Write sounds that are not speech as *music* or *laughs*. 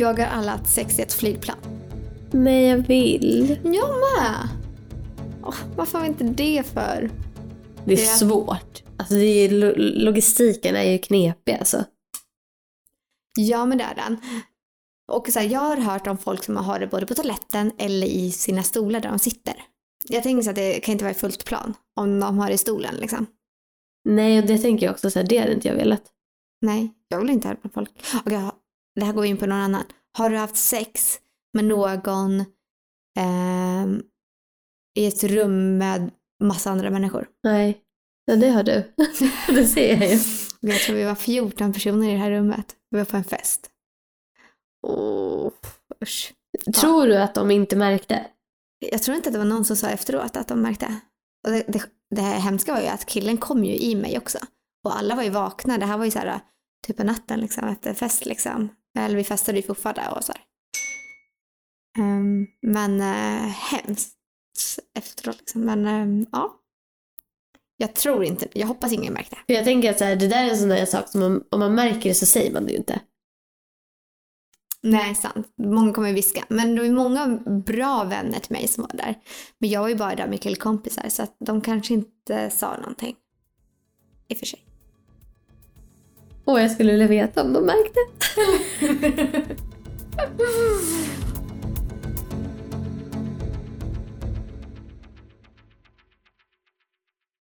Jag har alla haft sex i ett flygplan. Nej, jag vill. Jag med! Åh, varför har vi inte det för? Det är Det- svårt. Alltså det är, lo- logistiken är ju knepig alltså. Ja, men det är den. Och så här, jag har hört om folk som har det både på toaletten eller i sina stolar där de sitter. Jag tänker så att det kan inte vara i fullt plan om de har det i stolen liksom. Nej, och det tänker jag också så här, det hade inte jag velat. Nej, jag vill inte ha det på folk. Okej, ha- det här går vi in på någon annan. Har du haft sex med någon ehm, i ett rum med massa andra människor? Nej. Ja, det har du. *laughs* det ser jag ju. Jag tror vi var 14 personer i det här rummet. Vi var på en fest. Usch. Tror du att de inte märkte? Jag tror inte att det var någon som sa efteråt att de märkte. Och det, det, det här hemska var ju att killen kom ju i mig också. Och alla var ju vakna. Det här var ju så här typ på natten liksom efter fest liksom. Eller vi festade ju fortfarande och så här. Ehm, men uh, hemskt efteråt liksom. Men ehm, ja. Jag tror inte, jag hoppas ingen märkte. För jag tänker att så här, det där är en sån där sak som man, om man märker det så säger man det ju inte. Nej, sant. Många kommer viska. Men det var många bra vänner till mig som var där. Men jag var ju bara där med killkompisar så att de kanske inte sa någonting. I och för sig. Och jag skulle vilja veta om de märkte. *laughs*